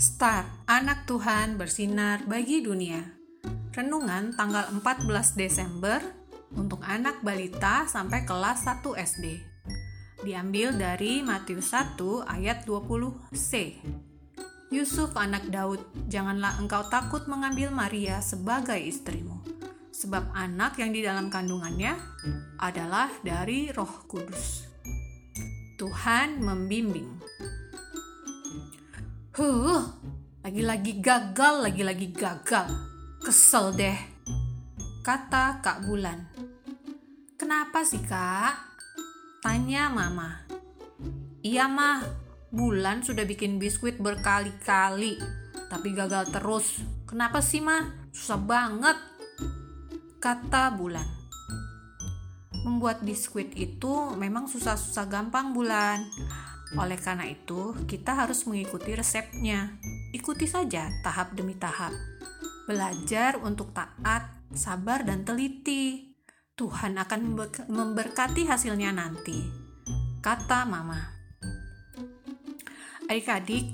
Star, anak Tuhan bersinar bagi dunia. Renungan tanggal 14 Desember untuk anak balita sampai kelas 1 SD. Diambil dari Matius 1 ayat 20c. Yusuf anak Daud, janganlah engkau takut mengambil Maria sebagai istrimu, sebab anak yang di dalam kandungannya adalah dari Roh Kudus. Tuhan membimbing. Huh, lagi-lagi gagal, lagi-lagi gagal. Kesel deh. Kata Kak Bulan. Kenapa sih kak? Tanya mama. Iya mah, Bulan sudah bikin biskuit berkali-kali. Tapi gagal terus. Kenapa sih mah? Susah banget. Kata Bulan. Membuat biskuit itu memang susah-susah gampang bulan. Oleh karena itu, kita harus mengikuti resepnya. Ikuti saja tahap demi tahap. Belajar untuk taat, sabar, dan teliti. Tuhan akan memberkati hasilnya nanti. Kata Mama. Adik-adik,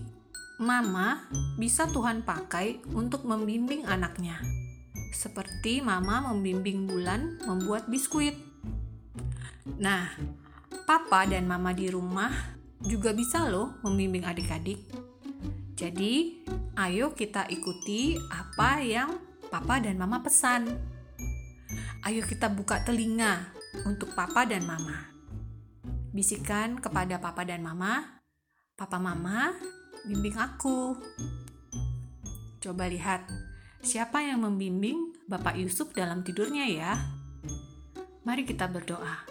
Mama bisa Tuhan pakai untuk membimbing anaknya. Seperti Mama membimbing Bulan membuat biskuit. Nah, papa dan mama di rumah juga bisa loh membimbing adik-adik. Jadi, ayo kita ikuti apa yang papa dan mama pesan. Ayo kita buka telinga untuk papa dan mama. Bisikan kepada papa dan mama, "Papa, mama, bimbing aku." Coba lihat, siapa yang membimbing Bapak Yusuf dalam tidurnya ya? Mari kita berdoa.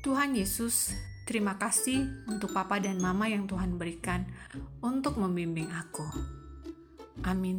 Tuhan Yesus, terima kasih untuk Papa dan Mama yang Tuhan berikan untuk membimbing aku. Amin.